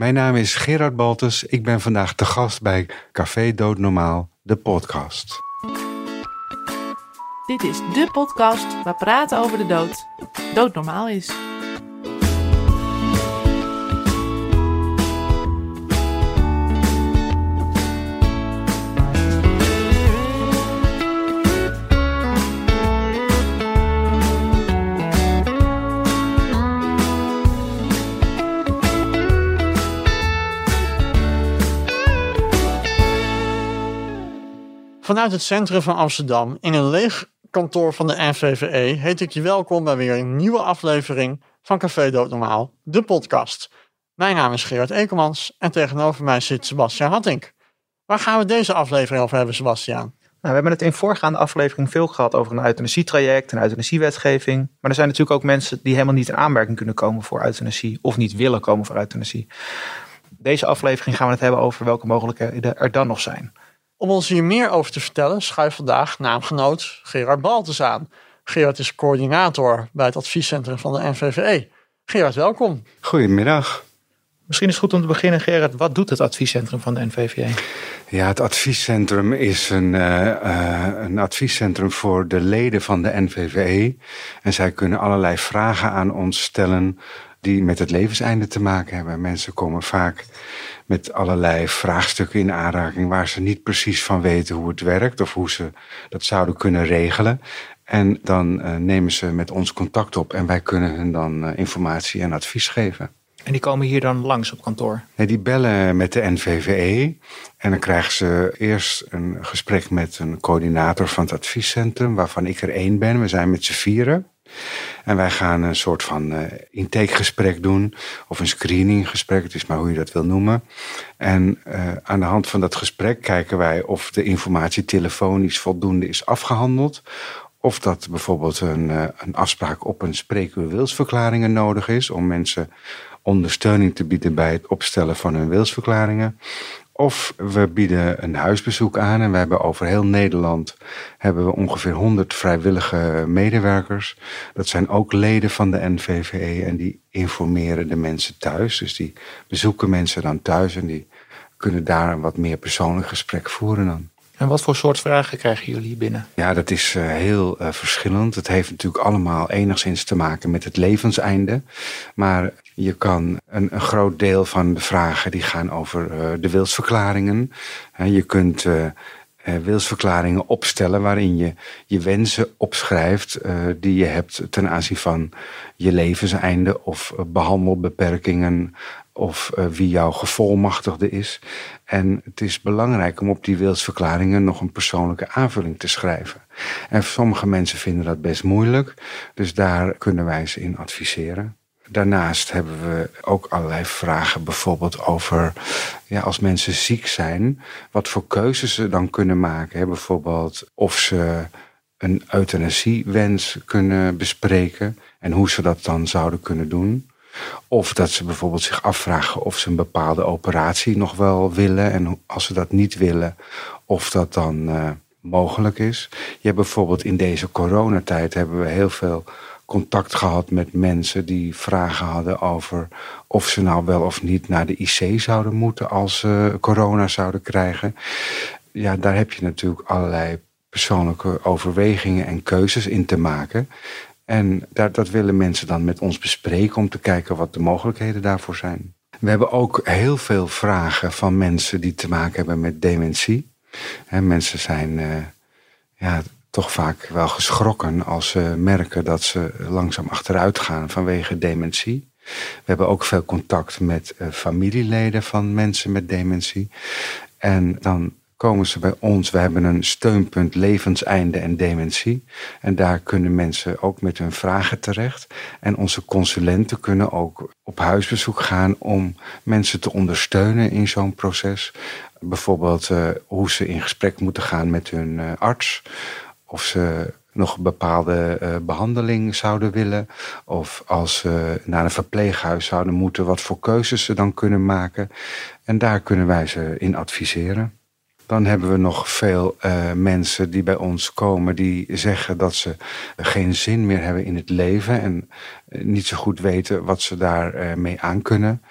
Mijn naam is Gerard Baltus. Ik ben vandaag te gast bij Café Doodnormaal, de podcast. Dit is de podcast waar praten over de dood doodnormaal is. Vanuit het centrum van Amsterdam, in een leeg kantoor van de NVVE, heet ik je welkom bij weer een nieuwe aflevering van Café Doodnormaal, de podcast. Mijn naam is Gerard Ekelmans en tegenover mij zit Sebastian Hattink. Waar gaan we deze aflevering over hebben, Sebastian? Nou, we hebben het in voorgaande aflevering veel gehad over een euthanasietraject, een euthanasiewetgeving. Maar er zijn natuurlijk ook mensen die helemaal niet in aanmerking kunnen komen voor euthanasie of niet willen komen voor euthanasie. Deze aflevering gaan we het hebben over welke mogelijkheden er dan nog zijn. Om ons hier meer over te vertellen, schuift vandaag naamgenoot Gerard Baltes aan. Gerard is coördinator bij het adviescentrum van de NVVE. Gerard, welkom. Goedemiddag. Misschien is het goed om te beginnen, Gerard. Wat doet het adviescentrum van de NVVE? Ja, het adviescentrum is een, uh, uh, een adviescentrum voor de leden van de NVVE. En zij kunnen allerlei vragen aan ons stellen die met het levenseinde te maken hebben. Mensen komen vaak met allerlei vraagstukken in aanraking waar ze niet precies van weten hoe het werkt of hoe ze dat zouden kunnen regelen. En dan uh, nemen ze met ons contact op en wij kunnen hun dan uh, informatie en advies geven. En die komen hier dan langs op kantoor? Nee, die bellen met de NVVE en dan krijgen ze eerst een gesprek met een coördinator van het adviescentrum, waarvan ik er één ben. We zijn met z'n vieren. En wij gaan een soort van uh, intakegesprek doen, of een screeninggesprek, het is maar hoe je dat wil noemen. En uh, aan de hand van dat gesprek kijken wij of de informatie telefonisch voldoende is afgehandeld. Of dat bijvoorbeeld een, uh, een afspraak op een spreekuur wilsverklaringen nodig is om mensen ondersteuning te bieden bij het opstellen van hun wilsverklaringen. Of we bieden een huisbezoek aan en we hebben over heel Nederland hebben we ongeveer 100 vrijwillige medewerkers. Dat zijn ook leden van de NVVE en die informeren de mensen thuis. Dus die bezoeken mensen dan thuis en die kunnen daar een wat meer persoonlijk gesprek voeren dan. En wat voor soort vragen krijgen jullie binnen? Ja, dat is uh, heel uh, verschillend. Het heeft natuurlijk allemaal enigszins te maken met het levenseinde. Maar je kan een, een groot deel van de vragen die gaan over uh, de wilsverklaringen. je kunt wilsverklaringen opstellen waarin je je wensen opschrijft die je hebt ten aanzien van je levenseinde of behandelbeperkingen of wie jouw gevolmachtigde is. En het is belangrijk om op die wilsverklaringen nog een persoonlijke aanvulling te schrijven. En sommige mensen vinden dat best moeilijk, dus daar kunnen wij ze in adviseren. Daarnaast hebben we ook allerlei vragen, bijvoorbeeld over ja, als mensen ziek zijn, wat voor keuzes ze dan kunnen maken. Bijvoorbeeld of ze een euthanasiewens kunnen bespreken en hoe ze dat dan zouden kunnen doen. Of dat ze bijvoorbeeld zich afvragen of ze een bepaalde operatie nog wel willen. En als ze dat niet willen, of dat dan uh, mogelijk is. Je hebt bijvoorbeeld in deze coronatijd hebben we heel veel contact gehad met mensen die vragen hadden over of ze nou wel of niet naar de IC zouden moeten als ze corona zouden krijgen. Ja, daar heb je natuurlijk allerlei persoonlijke overwegingen en keuzes in te maken. En dat, dat willen mensen dan met ons bespreken om te kijken wat de mogelijkheden daarvoor zijn. We hebben ook heel veel vragen van mensen die te maken hebben met dementie. En mensen zijn uh, ja, toch vaak wel geschrokken als ze merken dat ze langzaam achteruit gaan vanwege dementie. We hebben ook veel contact met uh, familieleden van mensen met dementie. En dan komen ze bij ons. We hebben een steunpunt levenseinde en dementie. En daar kunnen mensen ook met hun vragen terecht. En onze consulenten kunnen ook op huisbezoek gaan om mensen te ondersteunen in zo'n proces. Bijvoorbeeld uh, hoe ze in gesprek moeten gaan met hun uh, arts. Of ze nog een bepaalde uh, behandeling zouden willen. Of als ze naar een verpleeghuis zouden moeten, wat voor keuzes ze dan kunnen maken. En daar kunnen wij ze in adviseren. Dan hebben we nog veel uh, mensen die bij ons komen die zeggen dat ze geen zin meer hebben in het leven en niet zo goed weten wat ze daarmee mee aan kunnen.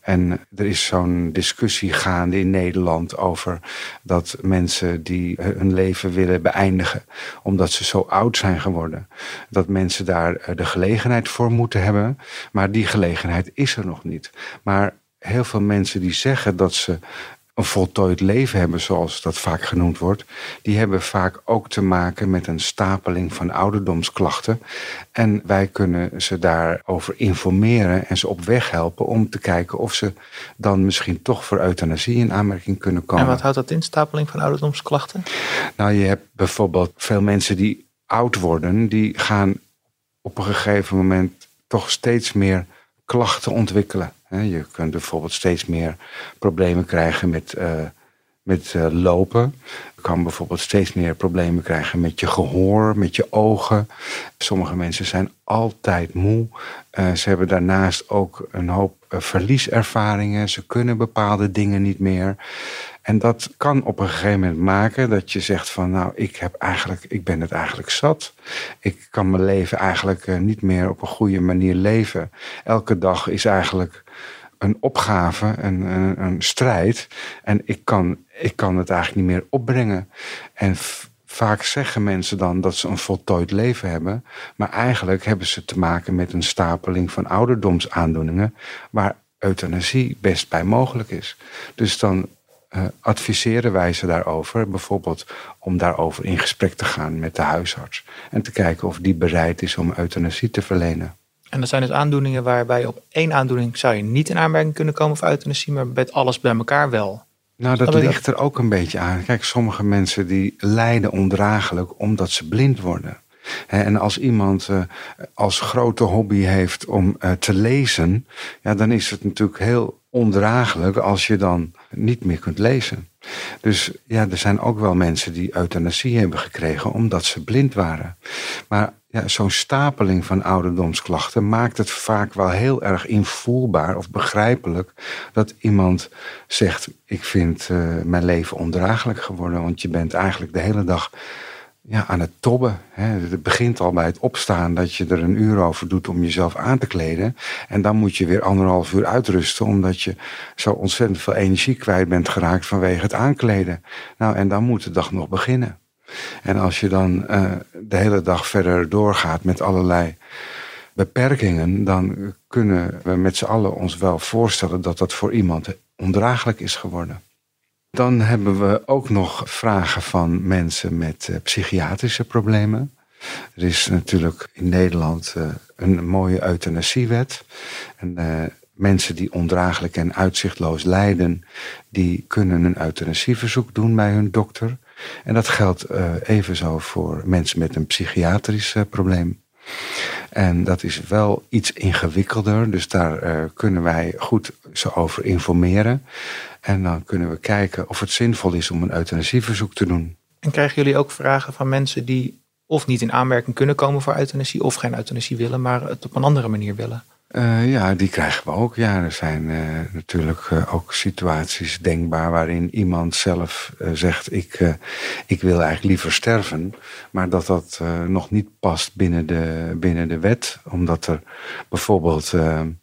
En er is zo'n discussie gaande in Nederland over dat mensen die hun leven willen beëindigen, omdat ze zo oud zijn geworden, dat mensen daar de gelegenheid voor moeten hebben. Maar die gelegenheid is er nog niet. Maar heel veel mensen die zeggen dat ze een voltooid leven hebben, zoals dat vaak genoemd wordt, die hebben vaak ook te maken met een stapeling van ouderdomsklachten. En wij kunnen ze daarover informeren en ze op weg helpen om te kijken of ze dan misschien toch voor euthanasie in aanmerking kunnen komen. En wat houdt dat in, stapeling van ouderdomsklachten? Nou, je hebt bijvoorbeeld veel mensen die oud worden, die gaan op een gegeven moment toch steeds meer klachten ontwikkelen. Je kunt bijvoorbeeld steeds meer problemen krijgen met, uh, met uh, lopen. Je kan bijvoorbeeld steeds meer problemen krijgen met je gehoor, met je ogen. Sommige mensen zijn altijd moe. Uh, ze hebben daarnaast ook een hoop verlieservaringen. Ze kunnen bepaalde dingen niet meer. En dat kan op een gegeven moment maken dat je zegt van nou, ik, heb eigenlijk, ik ben het eigenlijk zat. Ik kan mijn leven eigenlijk niet meer op een goede manier leven. Elke dag is eigenlijk een opgave, een, een, een strijd. En ik kan, ik kan het eigenlijk niet meer opbrengen. En vaak zeggen mensen dan dat ze een voltooid leven hebben. Maar eigenlijk hebben ze te maken met een stapeling van ouderdomsaandoeningen. Waar euthanasie best bij mogelijk is. Dus dan uh, adviseren wij ze daarover. Bijvoorbeeld om daarover in gesprek te gaan met de huisarts. En te kijken of die bereid is om euthanasie te verlenen. En dat zijn dus aandoeningen waarbij op één aandoening zou je niet in aanmerking kunnen komen voor euthanasie, maar met alles bij elkaar wel. Nou, dat ligt er ook een beetje aan. Kijk, sommige mensen die lijden ondraaglijk omdat ze blind worden. En als iemand uh, als grote hobby heeft om uh, te lezen, ja, dan is het natuurlijk heel ondraaglijk als je dan niet meer kunt lezen. Dus ja, er zijn ook wel mensen die euthanasie hebben gekregen omdat ze blind waren. Maar ja, zo'n stapeling van ouderdomsklachten maakt het vaak wel heel erg invoelbaar of begrijpelijk dat iemand zegt: Ik vind uh, mijn leven ondraaglijk geworden, want je bent eigenlijk de hele dag ja, aan het tobben. Hè. Het begint al bij het opstaan dat je er een uur over doet om jezelf aan te kleden. En dan moet je weer anderhalf uur uitrusten, omdat je zo ontzettend veel energie kwijt bent geraakt vanwege het aankleden. Nou, en dan moet de dag nog beginnen. En als je dan uh, de hele dag verder doorgaat met allerlei beperkingen, dan kunnen we met z'n allen ons wel voorstellen dat dat voor iemand ondraaglijk is geworden. Dan hebben we ook nog vragen van mensen met uh, psychiatrische problemen. Er is natuurlijk in Nederland uh, een mooie euthanasiewet. En uh, mensen die ondraaglijk en uitzichtloos lijden, die kunnen een euthanasieverzoek doen bij hun dokter. En dat geldt evenzo voor mensen met een psychiatrisch probleem. En dat is wel iets ingewikkelder, dus daar kunnen wij goed zo over informeren. En dan kunnen we kijken of het zinvol is om een euthanasieverzoek te doen. En krijgen jullie ook vragen van mensen die of niet in aanmerking kunnen komen voor euthanasie, of geen euthanasie willen, maar het op een andere manier willen? Uh, ja, die krijgen we ook. Ja, er zijn uh, natuurlijk uh, ook situaties denkbaar waarin iemand zelf zegt: ik, ik wil eigenlijk liever sterven. Maar dat dat nog niet past binnen de, binnen de wet, omdat er bijvoorbeeld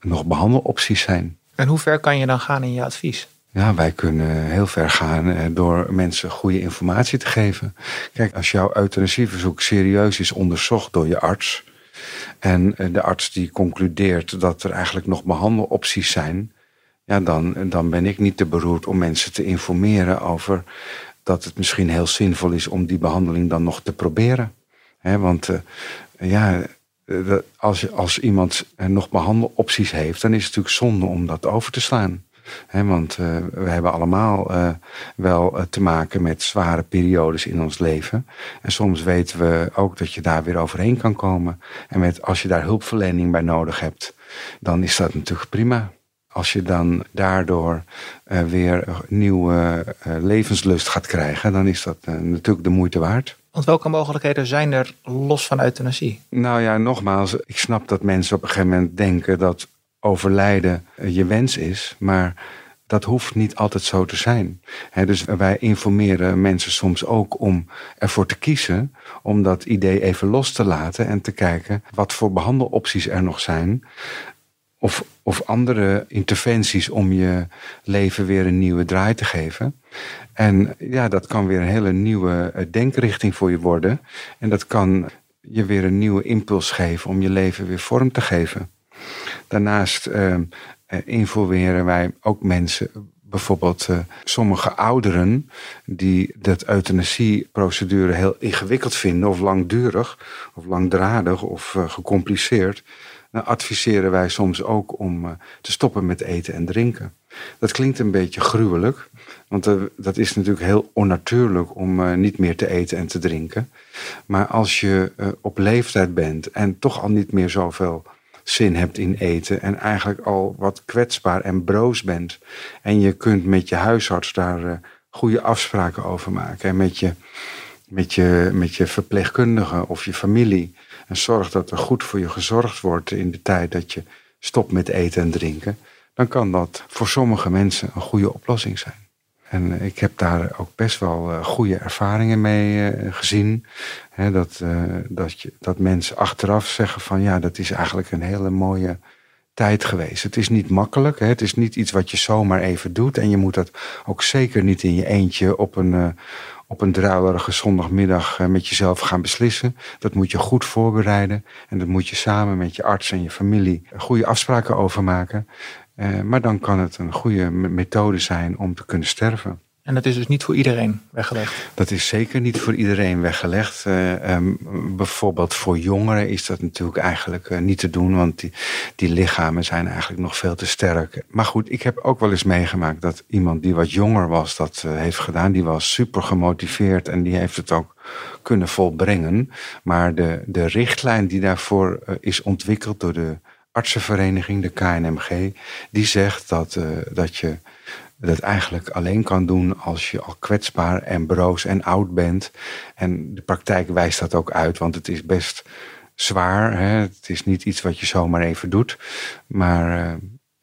nog behandelopties zijn. En hoe ver kan je dan gaan in je advies? Ja, wij kunnen heel ver gaan door mensen goede informatie te geven. Kijk, als jouw euthanasieverzoek serieus is onderzocht door je arts en de arts die concludeert dat er eigenlijk nog behandelopties zijn, ja, dan, dan ben ik niet te beroerd om mensen te informeren over dat het misschien heel zinvol is om die behandeling dan nog te proberen. want uh, ja, als, als iemand nog behandelopties heeft, dan is het natuurlijk zonde om dat over te slaan want uh, we hebben allemaal uh, wel uh, te maken met zware periodes in ons leven. En soms weten we ook dat je daar weer overheen kan komen. En met, als je daar hulpverlening bij nodig hebt, dan is dat natuurlijk prima. Als je dan daardoor weer nieuwe levenslust gaat krijgen, dan is dat natuurlijk de moeite waard. Want welke mogelijkheden zijn er los van euthanasie? Nou ja, nogmaals, ik snap dat mensen op een gegeven moment denken dat overlijden je wens is. Maar dat hoeft niet altijd zo te zijn. dus wij informeren mensen soms ook om ervoor te kiezen om dat idee even los te laten en te kijken wat voor behandelopties er nog zijn. Of, of andere interventies om je leven weer een nieuwe draai te geven. En ja, dat kan weer een hele nieuwe eh, denkrichting voor je worden. En dat kan je weer een nieuwe impuls geven om je leven weer vorm te geven. Daarnaast uh, informeren wij ook mensen, bijvoorbeeld uh, sommige ouderen, die dat euthanasieprocedure heel ingewikkeld vinden, of langdurig, of langdradig, of uh, gecompliceerd. Dan adviseren wij soms ook om te stoppen met eten en drinken. Dat klinkt een beetje gruwelijk, want dat is natuurlijk heel onnatuurlijk om niet meer te eten en te drinken. Maar als je op leeftijd bent en toch al niet meer zoveel zin hebt in eten en eigenlijk al wat kwetsbaar en broos bent. En je kunt met je huisarts daar uh, goede afspraken over maken. En met je, met, je, met je verpleegkundige of je familie. En zorg dat er goed voor je gezorgd wordt in de tijd dat je stopt met eten en drinken. Dan kan dat voor sommige mensen een goede oplossing zijn. En ik heb daar ook best wel uh, goede ervaringen mee uh, gezien dat, uh, dat, je, dat mensen achteraf zeggen van ja, dat is eigenlijk een hele mooie tijd geweest. Het is niet makkelijk. Hè? Het is niet iets wat je zomaar even doet. En je moet dat ook zeker niet in je eentje op een, op een druilerige zondagmiddag met jezelf gaan beslissen. Dat moet je goed voorbereiden. En dat moet je samen met je arts en je familie goede afspraken over maken. Maar dan kan het een goede methode zijn om te kunnen sterven. En dat is dus niet voor iedereen weggelegd? Dat is zeker niet voor iedereen weggelegd. Uh, um, bijvoorbeeld voor jongeren is dat natuurlijk eigenlijk uh, niet te doen, want die, die lichamen zijn eigenlijk nog veel te sterk. Maar goed, ik heb ook wel eens meegemaakt dat iemand die wat jonger was dat uh, heeft gedaan. Die was super gemotiveerd en die heeft het ook kunnen volbrengen. Maar de, de richtlijn die daarvoor is ontwikkeld door de artsenvereniging, de KNMG, die zegt dat, dat je dat eigenlijk alleen kan doen als je al kwetsbaar en broos en oud bent. En de praktijk wijst dat ook uit, want het is best zwaar. Hè? Het is niet iets wat je zomaar even doet, maar uh,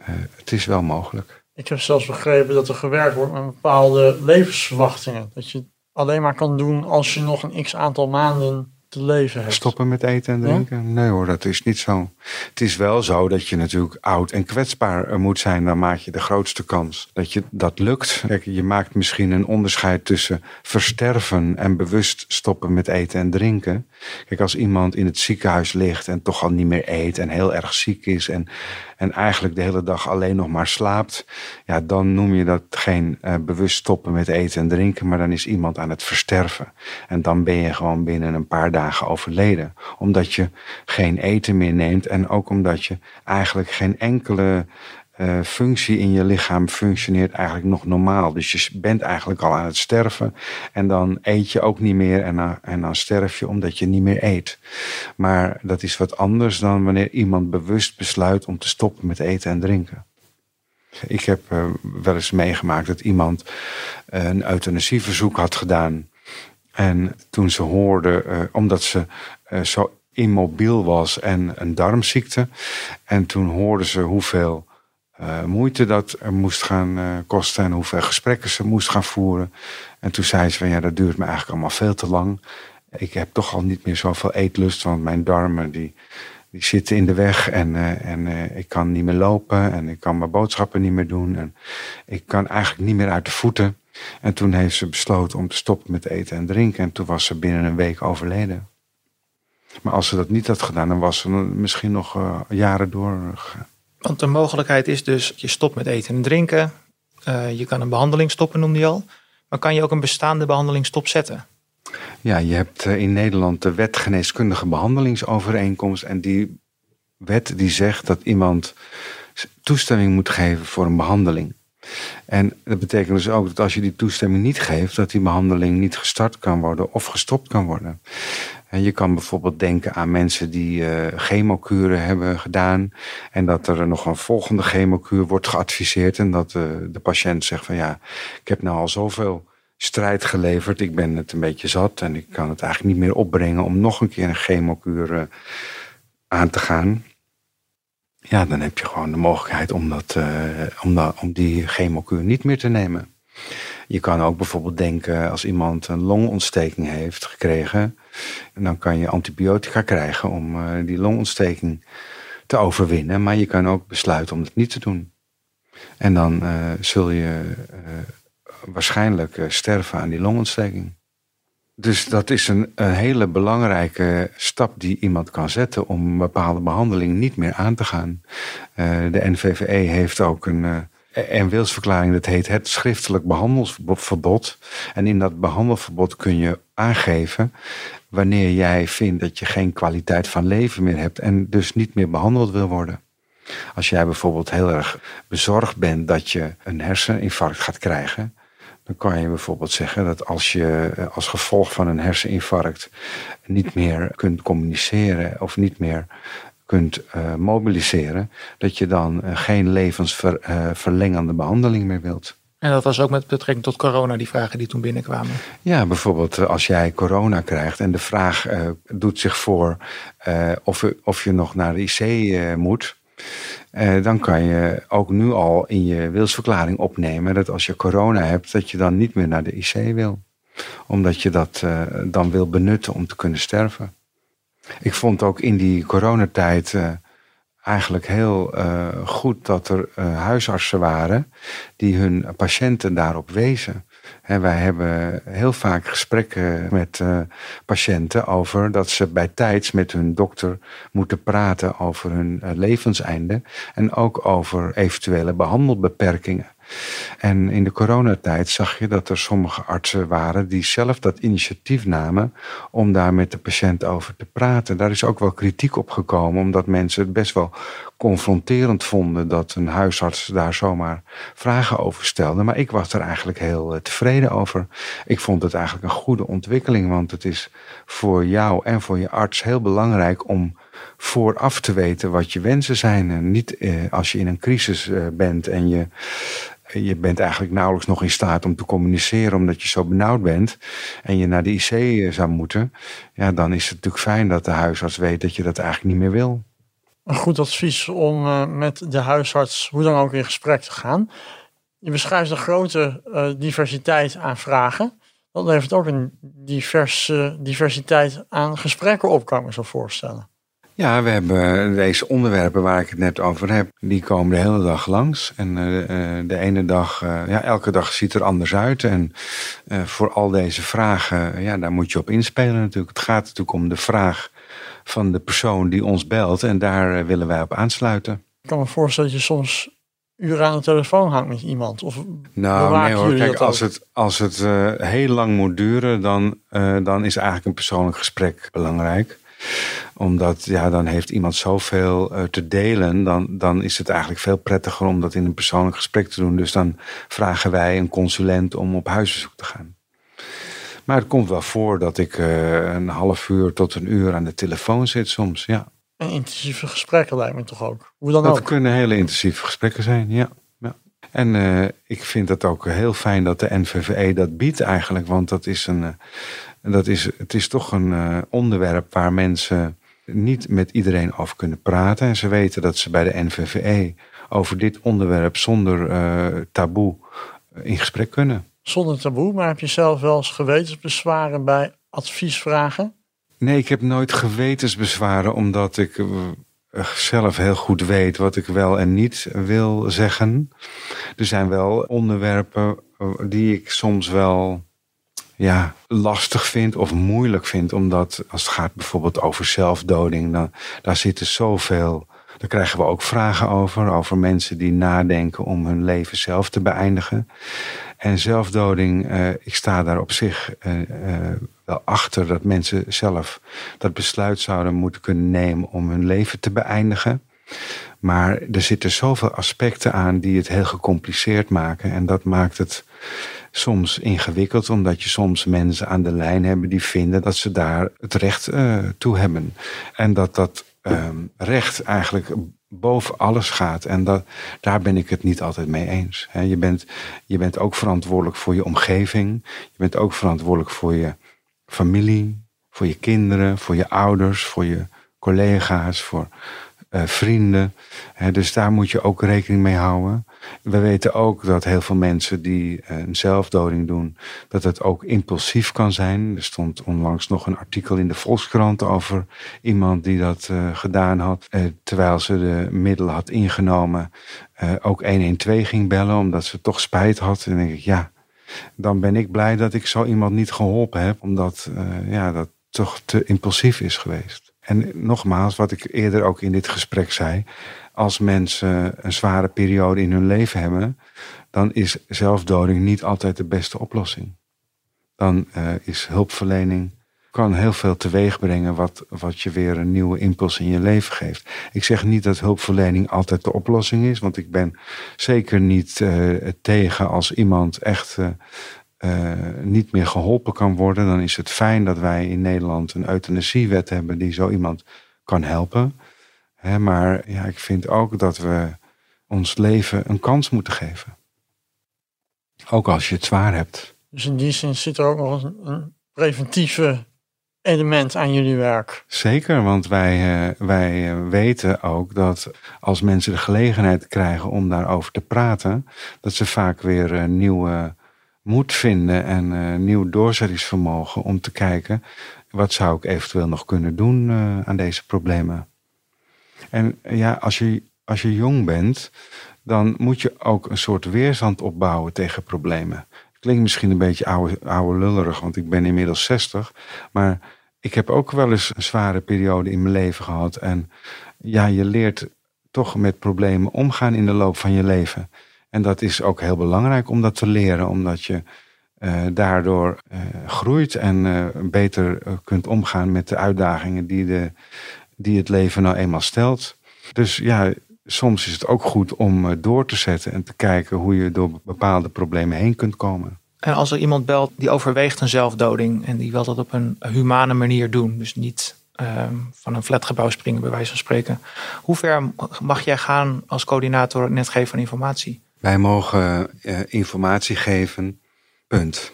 uh, het is wel mogelijk. Ik heb zelfs begrepen dat er gewerkt wordt met bepaalde levensverwachtingen. Dat je alleen maar kan doen als je nog een x aantal maanden te leven hebt. Stoppen met eten en drinken? Nee hoor, dat is niet zo. Het is wel zo dat je natuurlijk oud en kwetsbaar moet zijn. Dan maak je de grootste kans dat je dat lukt. Kijk, je maakt misschien een onderscheid tussen versterven en bewust stoppen met eten en drinken. Kijk, als iemand in het ziekenhuis ligt en toch al niet meer eet en heel erg ziek is en en eigenlijk de hele dag alleen nog maar slaapt, ja, dan noem je dat geen uh, bewust stoppen met eten en drinken, maar dan is iemand aan het versterven. En dan ben je gewoon binnen een paar dagen overleden, omdat je geen eten meer neemt en ook omdat je eigenlijk geen enkele uh, functie in je lichaam functioneert eigenlijk nog normaal. Dus je bent eigenlijk al aan het sterven. En dan eet je ook niet meer en dan, en dan sterf je omdat je niet meer eet. Maar dat is wat anders dan wanneer iemand bewust besluit om te stoppen met eten en drinken. Ik heb uh, wel eens meegemaakt dat iemand uh, een euthanasieverzoek had gedaan. En toen ze hoorde, omdat ze zo immobiel was en een darmziekte. En toen hoorden ze hoeveel uh, moeite dat er moest gaan uh, kosten en hoeveel gesprekken ze moest gaan voeren. En toen zei ze van ja, dat duurt me eigenlijk allemaal veel te lang. Ik heb toch al niet meer zoveel eetlust, want mijn darmen die, die zitten in de weg en, uh, en ik kan niet meer lopen en ik kan mijn boodschappen niet meer doen. En ik kan eigenlijk niet meer uit de voeten. En toen heeft ze besloten om te stoppen met eten en drinken. En toen was ze binnen een week overleden. Maar als ze dat niet had gedaan, dan was ze misschien nog jaren doorgegaan. Want de mogelijkheid is dus, je stopt met eten en drinken. Uh, je kan een behandeling stoppen, noemde je al. Maar kan je ook een bestaande behandeling stopzetten? Ja, je hebt eh, in Nederland de wet geneeskundige behandelingsovereenkomst. En die wet die zegt dat iemand toestemming moet geven voor een behandeling. En dat betekent dus ook dat als je die toestemming niet geeft, dat die behandeling niet gestart kan worden of gestopt kan worden. En je kan bijvoorbeeld denken aan mensen die uh, chemokuren hebben gedaan. En dat er nog een volgende chemokuur wordt geadviseerd. En dat uh, de patiënt zegt van ja, ik heb nou al zoveel strijd geleverd. Ik ben het een beetje zat en ik kan het eigenlijk niet meer opbrengen om nog een keer een chemokuur uh, aan te gaan. ja, dan heb je gewoon de mogelijkheid om, dat, om, om die chemokuur niet meer te nemen. Je kan ook bijvoorbeeld denken als iemand een longontsteking heeft gekregen, dan kan je antibiotica krijgen om uh, die longontsteking te overwinnen. Maar je kan ook besluiten om het niet te doen. En dan uh, zul je waarschijnlijk sterven aan die longontsteking. Dus dat is een, hele belangrijke stap die iemand kan zetten om een bepaalde behandeling niet meer aan te gaan. De NVVE heeft ook een, een wilsverklaring, dat heet het schriftelijk behandelverbod. En in dat behandelverbod kun je aangeven wanneer jij vindt dat je geen kwaliteit van leven meer hebt en dus niet meer behandeld wil worden. Als jij bijvoorbeeld heel erg bezorgd bent dat je een herseninfarct gaat krijgen, dan kan je bijvoorbeeld zeggen dat als je eh, als gevolg van een herseninfarct niet meer kunt communiceren of niet meer kunt uh, mobiliseren, dat je dan uh, geen levensverlengende uh, behandeling meer wilt. En dat was ook met betrekking tot corona, die vragen die toen binnenkwamen. Ja, bijvoorbeeld als jij corona krijgt en de vraag doet zich voor of, of je nog naar de IC moet. Uh, dan kan je ook nu al in je wilsverklaring opnemen dat als je corona hebt, dat je dan niet meer naar de IC wil. Omdat je dat uh, dan wil benutten om te kunnen sterven. Ik vond ook in die coronatijd uh, eigenlijk heel goed dat er huisartsen waren die hun patiënten daarop wezen. En wij hebben heel vaak gesprekken met patiënten over dat ze bij tijds met hun dokter moeten praten over hun levenseinde en ook over eventuele behandelbeperkingen. En in de coronatijd zag je dat er sommige artsen waren die zelf dat initiatief namen om daar met de patiënt over te praten. Daar is ook wel kritiek op gekomen, omdat mensen het best wel confronterend vonden dat een huisarts daar zomaar vragen over stelde. Maar ik was er eigenlijk heel uh, tevreden over. Ik vond het eigenlijk een goede ontwikkeling, want het is voor jou en voor je arts heel belangrijk om vooraf te weten wat je wensen zijn. En niet eh, als je in een crisis uh, bent en je je bent eigenlijk nauwelijks nog in staat om te communiceren omdat je zo benauwd bent en je naar de IC eh, zou moeten, ja, dan is het natuurlijk fijn dat de huisarts weet dat je dat eigenlijk niet meer wil. Een goed advies om uh, met de huisarts hoe dan ook in gesprek te gaan. Je beschrijft een grote uh, diversiteit aan vragen. Dat levert ook een diverse diversiteit aan gesprekken op, kan ik me zo voorstellen. Ja, we hebben deze onderwerpen waar ik het net over heb, die komen de hele dag langs. En uh, de ene dag, uh, ja, elke dag ziet er anders uit. En uh, voor al deze vragen, ja, daar moet je op inspelen natuurlijk. Het gaat natuurlijk om de vraag van de persoon die ons belt. En daar willen wij op aansluiten. Ik kan me voorstellen dat je soms uren aan de telefoon hangt met iemand? Of nou, nee hoor. Kijk, als het, als het heel lang moet duren, dan, dan is eigenlijk een persoonlijk gesprek belangrijk omdat ja, dan heeft iemand zoveel uh, te delen. Dan, dan is het eigenlijk veel prettiger om dat in een persoonlijk gesprek te doen. Dus dan vragen wij een consulent om op huisbezoek te gaan. Maar het komt wel voor dat ik uh, een half uur tot een uur aan de telefoon zit soms, ja. En intensieve gesprekken lijkt me toch ook? Hoe dan dat ook? kunnen hele intensieve gesprekken zijn, ja. ja. En uh, ik vind het ook heel fijn dat de NVVE dat biedt eigenlijk. Want dat is een, dat is, het is toch een uh, onderwerp waar mensen niet met iedereen over kunnen praten. En ze weten dat ze bij de NVVE over dit onderwerp zonder uh, taboe in gesprek kunnen. Zonder taboe, maar heb je zelf wel eens gewetensbezwaren bij adviesvragen? Nee, ik heb nooit gewetensbezwaren omdat ik uh, zelf heel goed weet wat ik wel en niet wil zeggen. Er zijn wel onderwerpen die ik soms wel ja, lastig vind of moeilijk vind. Omdat als het gaat bijvoorbeeld over zelfdoding, dan, daar zitten zoveel. Daar krijgen we ook vragen over. Over mensen die nadenken om hun leven zelf te beëindigen. En zelfdoding, uh, ik sta daar op zich uh, uh, wel achter dat mensen zelf dat besluit zouden moeten kunnen nemen om hun leven te beëindigen. Maar er zitten zoveel aspecten aan die het heel gecompliceerd maken. En dat maakt het soms ingewikkeld, omdat je soms mensen aan de lijn hebben die vinden dat ze daar het recht uh, toe hebben. En dat dat um, recht eigenlijk boven alles gaat. En dat, daar ben ik het niet altijd mee eens. Je, bent, je bent ook verantwoordelijk voor je omgeving. Je bent ook verantwoordelijk voor je familie, voor je kinderen, voor je ouders, voor je collega's, voor eh, vrienden. dus daar moet je ook rekening mee houden. We weten ook dat heel veel mensen die eh, een zelfdoding doen, dat het ook impulsief kan zijn. Er stond onlangs nog een artikel in de Volkskrant over iemand die dat uh, gedaan had, terwijl ze de middelen had ingenomen, ook 112 ging bellen omdat ze toch spijt had. En dan denk ik, ja, dan ben ik blij dat ik zo iemand niet geholpen heb, omdat ja, dat toch te impulsief is geweest. En nogmaals, wat ik eerder ook in dit gesprek zei, als mensen een zware periode in hun leven hebben, dan is zelfdoding niet altijd de beste oplossing. Dan uh, is hulpverlening kan heel veel teweeg brengen wat, wat je weer een nieuwe impuls in je leven geeft. Ik zeg niet dat hulpverlening altijd de oplossing is, want ik ben zeker niet uh, tegen als iemand echt uh, uh, niet meer geholpen kan worden, dan is het fijn dat wij in Nederland een euthanasiewet hebben die zo iemand kan helpen. maar ja, ik vind ook dat we ons leven een kans moeten geven. Ook als je het zwaar hebt. Dus in die zin zit er ook nog een, een preventieve element aan jullie werk. Zeker, want wij, uh, wij uh, weten ook dat als mensen de gelegenheid krijgen om daarover te praten, dat ze vaak weer nieuwe moed vinden en uh, nieuw doorzettingsvermogen om te kijken wat zou ik eventueel nog kunnen doen uh, aan deze problemen. En ja, als je, als je jong bent, dan moet je ook een soort weerstand opbouwen tegen problemen. Klinkt misschien een beetje oude, oude lullerig, want ik ben inmiddels 60. Maar ik heb ook wel eens een zware periode in mijn leven gehad. En ja, je leert toch met problemen omgaan in de loop van je leven. En dat is ook heel belangrijk om dat te leren, omdat je uh, daardoor uh, groeit en uh, beter kunt omgaan met de uitdagingen die, de, die het leven nou eenmaal stelt. Dus ja, soms is het ook goed om door te zetten en te kijken hoe je door bepaalde problemen heen kunt komen. En als er iemand belt die overweegt een zelfdoding en die wil dat op een humane manier doen, dus niet ehm, van een flatgebouw springen, bij wijze van spreken. Hoe ver mag jij gaan als coördinator in het geven van informatie? Wij mogen uh, informatie geven, punt.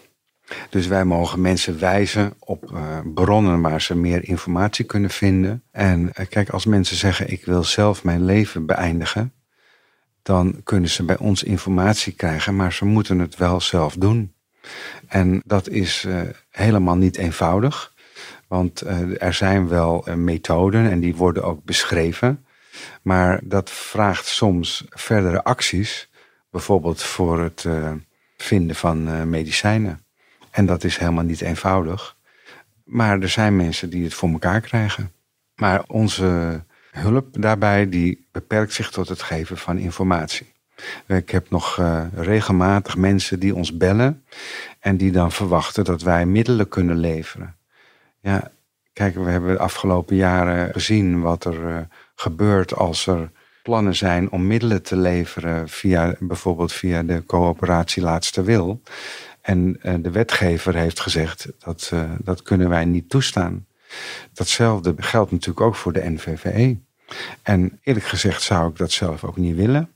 Dus wij mogen mensen wijzen op uh, bronnen waar ze meer informatie kunnen vinden. En uh, kijk, als mensen zeggen ik wil zelf mijn leven beëindigen, dan kunnen ze bij ons informatie krijgen, maar ze moeten het wel zelf doen. En dat is helemaal niet eenvoudig, want er zijn wel methoden en die worden ook beschreven. Maar dat vraagt soms verdere acties Bijvoorbeeld voor het uh, vinden van uh, medicijnen. En dat is helemaal niet eenvoudig. Maar er zijn mensen die het voor elkaar krijgen. Maar onze hulp daarbij die beperkt zich tot het geven van informatie. Ik heb nog uh, regelmatig mensen die ons bellen en die dan verwachten dat wij middelen kunnen leveren. Ja, kijk, we hebben de afgelopen jaren gezien wat er gebeurt als er plannen zijn om middelen te leveren via bijvoorbeeld via de coöperatie Laatste Wil. En uh, de wetgever heeft gezegd dat uh, dat kunnen wij niet toestaan. Datzelfde geldt natuurlijk ook voor de NVVE. En eerlijk gezegd zou ik dat zelf ook niet willen.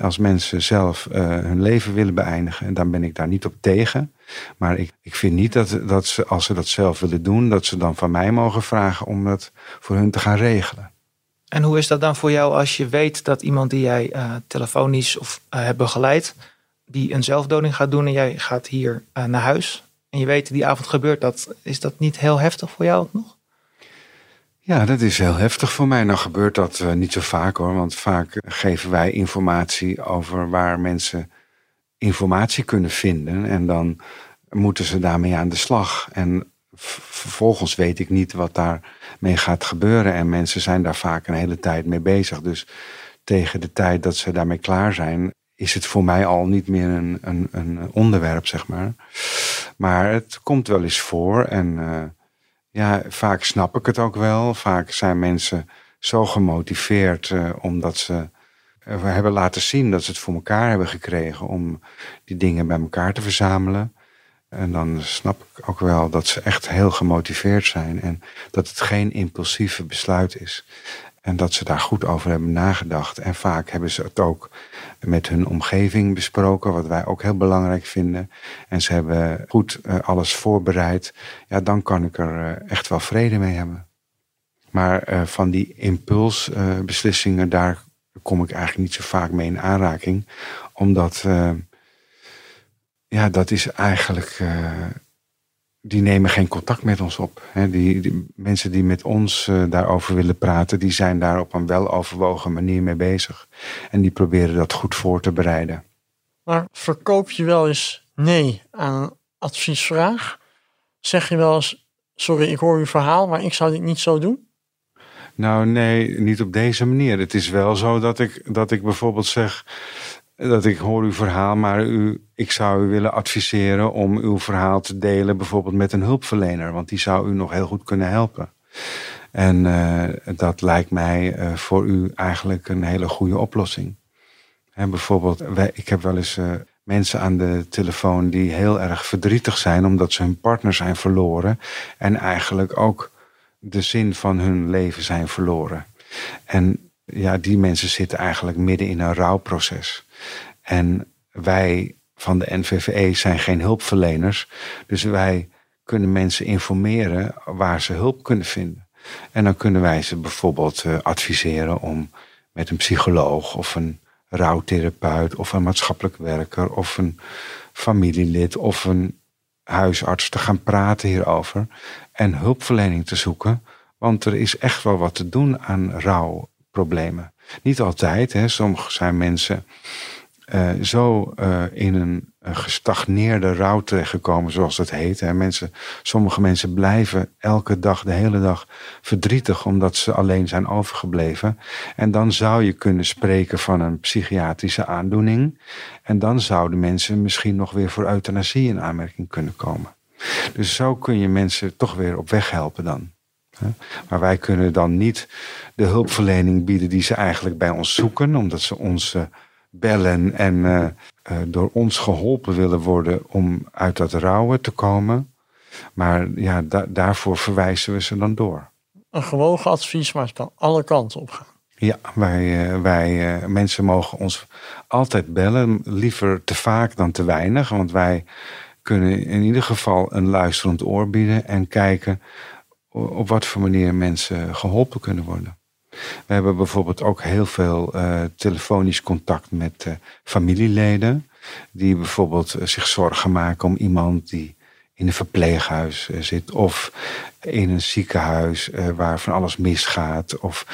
als mensen zelf uh, hun leven willen beëindigen, dan ben ik daar niet op tegen. Maar ik, ik vind niet dat, dat ze, als ze dat zelf willen doen, dat ze dan van mij mogen vragen om dat voor hun te gaan regelen. En hoe is dat dan voor jou als je weet dat iemand die jij uh, telefonisch of uh, hebt begeleid, die een zelfdoding gaat doen en jij gaat hier uh, naar huis en je weet die avond gebeurt dat, is dat niet heel heftig voor jou nog? Ja, dat is heel heftig voor mij. Nou gebeurt dat niet zo vaak hoor, want vaak geven wij informatie over waar mensen informatie kunnen vinden en dan moeten ze daarmee aan de slag. En vervolgens weet ik niet wat daarmee gaat gebeuren. En mensen zijn daar vaak een hele tijd mee bezig. Dus tegen de tijd dat ze daarmee klaar zijn, is het voor mij al niet meer een, een, een onderwerp, zeg maar. Maar het komt wel eens voor. En uh, ja, vaak snap ik het ook wel. Vaak zijn mensen zo gemotiveerd uh, omdat ze uh, hebben laten zien dat ze het voor elkaar hebben gekregen om die dingen bij elkaar te verzamelen. En dan snap ik ook wel dat ze echt heel gemotiveerd zijn en dat het geen impulsieve besluit is. En dat ze daar goed over hebben nagedacht. En vaak hebben ze het ook met hun omgeving besproken, wat wij ook heel belangrijk vinden. En ze hebben goed uh, alles voorbereid. Ja, dan kan ik er uh, echt wel vrede mee hebben. Maar eh, van die impulsbeslissingen, daar kom ik eigenlijk niet zo vaak mee in aanraking. Omdat, ja, dat is eigenlijk, uh, die nemen geen contact met ons op. Hè. Die, die, mensen die met ons daarover willen praten, die zijn daar op een weloverwogen manier mee bezig. En die proberen dat goed voor te bereiden. Maar verkoop je wel eens nee aan een adviesvraag? Zeg je wel eens, sorry, ik hoor uw verhaal, maar ik zou dit niet zo doen? Nou, nee, niet op deze manier. Het is wel zo dat ik, dat ik bijvoorbeeld zeg dat ik hoor uw verhaal, maar u, ik zou u willen adviseren om uw verhaal te delen, bijvoorbeeld met een hulpverlener, want die zou u nog heel goed kunnen helpen. En uh, dat lijkt mij uh, voor u eigenlijk een hele goede oplossing. En bijvoorbeeld, ik heb wel eens uh, mensen aan de telefoon die heel erg verdrietig zijn omdat ze hun partner zijn verloren en eigenlijk ook de zin van hun leven zijn verloren. En ja, die mensen zitten eigenlijk midden in een rouwproces. En wij van de NVVE zijn geen hulpverleners. Dus wij kunnen mensen informeren waar ze hulp kunnen vinden. En dan kunnen wij ze bijvoorbeeld uh, adviseren om met een psycholoog of een rouwtherapeut of een maatschappelijk werker of een familielid of een huisarts te gaan praten hierover en hulpverlening te zoeken. Want er is echt wel wat te doen aan rouwproblemen. Niet altijd, hè. sommige zijn mensen uh, zo uh, in een, gestagneerde rouw terechtgekomen, zoals dat heet. Hè. Mensen, sommige mensen blijven elke dag, de hele dag verdrietig omdat ze alleen zijn overgebleven. En dan zou je kunnen spreken van een psychiatrische aandoening. En dan zouden mensen misschien nog weer voor euthanasie in aanmerking kunnen komen. Dus zo kun je mensen toch weer op weg helpen dan. Maar wij kunnen dan niet de hulpverlening bieden die ze eigenlijk bij ons zoeken, omdat ze ons bellen en uh, door ons geholpen willen worden om uit dat rouwen te komen. Maar ja, da daarvoor verwijzen we ze dan door. Een gewogen advies, maar het kan alle kanten op gaan. Ja, wij, uh, wij mensen mogen ons altijd bellen. Liever te vaak dan te weinig. Want wij kunnen in ieder geval een luisterend oor bieden en kijken op wat voor manier mensen geholpen kunnen worden. We hebben bijvoorbeeld ook heel veel uh, telefonisch contact met uh, familieleden. Die bijvoorbeeld uh, zich zorgen maken om iemand die in een verpleeghuis zit. Of in een ziekenhuis waar van alles misgaat. Of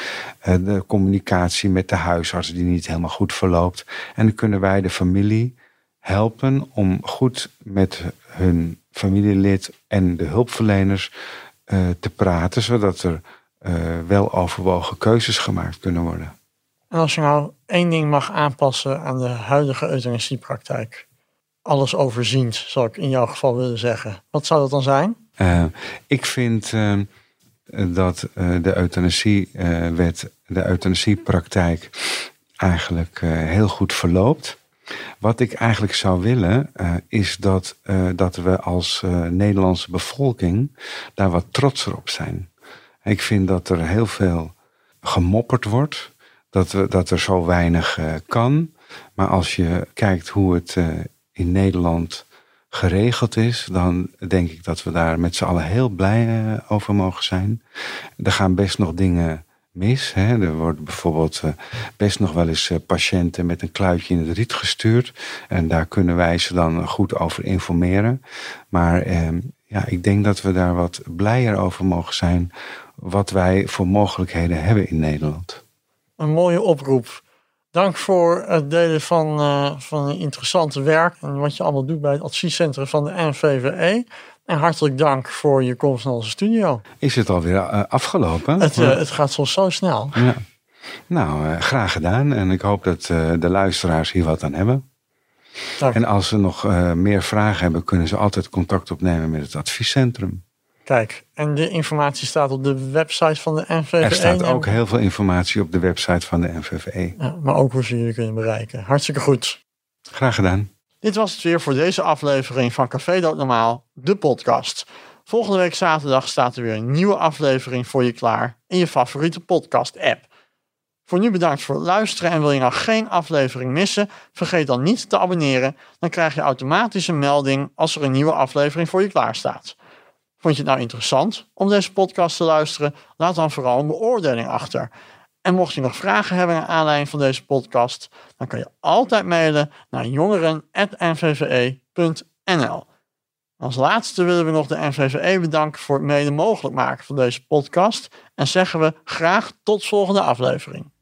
de communicatie met de huisarts die niet helemaal goed verloopt. En dan kunnen wij de familie helpen om goed met hun familielid en de hulpverleners te praten. Zodat er uh, wel overwogen keuzes gemaakt kunnen worden. En als je nou één ding mag aanpassen aan de huidige euthanasiepraktijk, alles overziend, zou ik in jouw geval willen zeggen, wat zou dat dan zijn? Uh, ik vind uh, dat de euthanasiewet, de euthanasiepraktijk eigenlijk heel goed verloopt. Wat ik eigenlijk zou willen, is dat, dat we als Nederlandse bevolking daar wat trotser op zijn. Ik vind dat er heel veel gemopperd wordt. Dat, we, dat er zo weinig kan. Maar als je kijkt hoe het in Nederland geregeld is, dan denk ik dat we daar met z'n allen heel blij over mogen zijn. Er gaan best nog dingen mis. Hè. Er worden bijvoorbeeld best nog wel eens patiënten met een kluitje in het riet gestuurd. En daar kunnen wij ze dan goed over informeren. Maar ehm, ja, ik denk dat we daar wat blijer over mogen zijn wat wij voor mogelijkheden hebben in Nederland. Een mooie oproep. Dank voor het delen van, uh, van interessante werk en wat je allemaal doet bij het adviescentrum van de NVVE. En hartelijk dank voor je komst naar onze studio. Is het alweer uh, afgelopen? Het, uh, het, gaat soms zo snel. Ja. Nou, graag gedaan. En ik hoop dat de luisteraars hier wat aan hebben. Dank. En als ze nog meer vragen hebben, kunnen ze altijd contact opnemen met het adviescentrum. Kijk, en de informatie staat op de website van de NVVE. Er staat ook heel veel informatie op de website van de NVVE. Ja, maar ook hoe ze jullie kunnen bereiken. Hartstikke goed. Graag gedaan. Dit was het weer voor deze aflevering van Café Dood Normaal, de podcast. Volgende week zaterdag staat er weer een nieuwe aflevering voor je klaar in je favoriete podcast-app. Voor nu bedankt voor het luisteren en wil je nou geen aflevering missen, vergeet dan niet te abonneren. Dan krijg je automatisch een melding als er een nieuwe aflevering voor je klaar staat. Vond je het nou interessant om deze podcast te luisteren? Laat dan vooral een beoordeling achter. En mocht je nog vragen hebben naar aanleiding van deze podcast, dan kan je altijd mailen naar jongeren.nvve.nl. Als laatste willen we nog de NVVE bedanken voor het mede mogelijk maken van deze podcast en zeggen we graag tot volgende aflevering.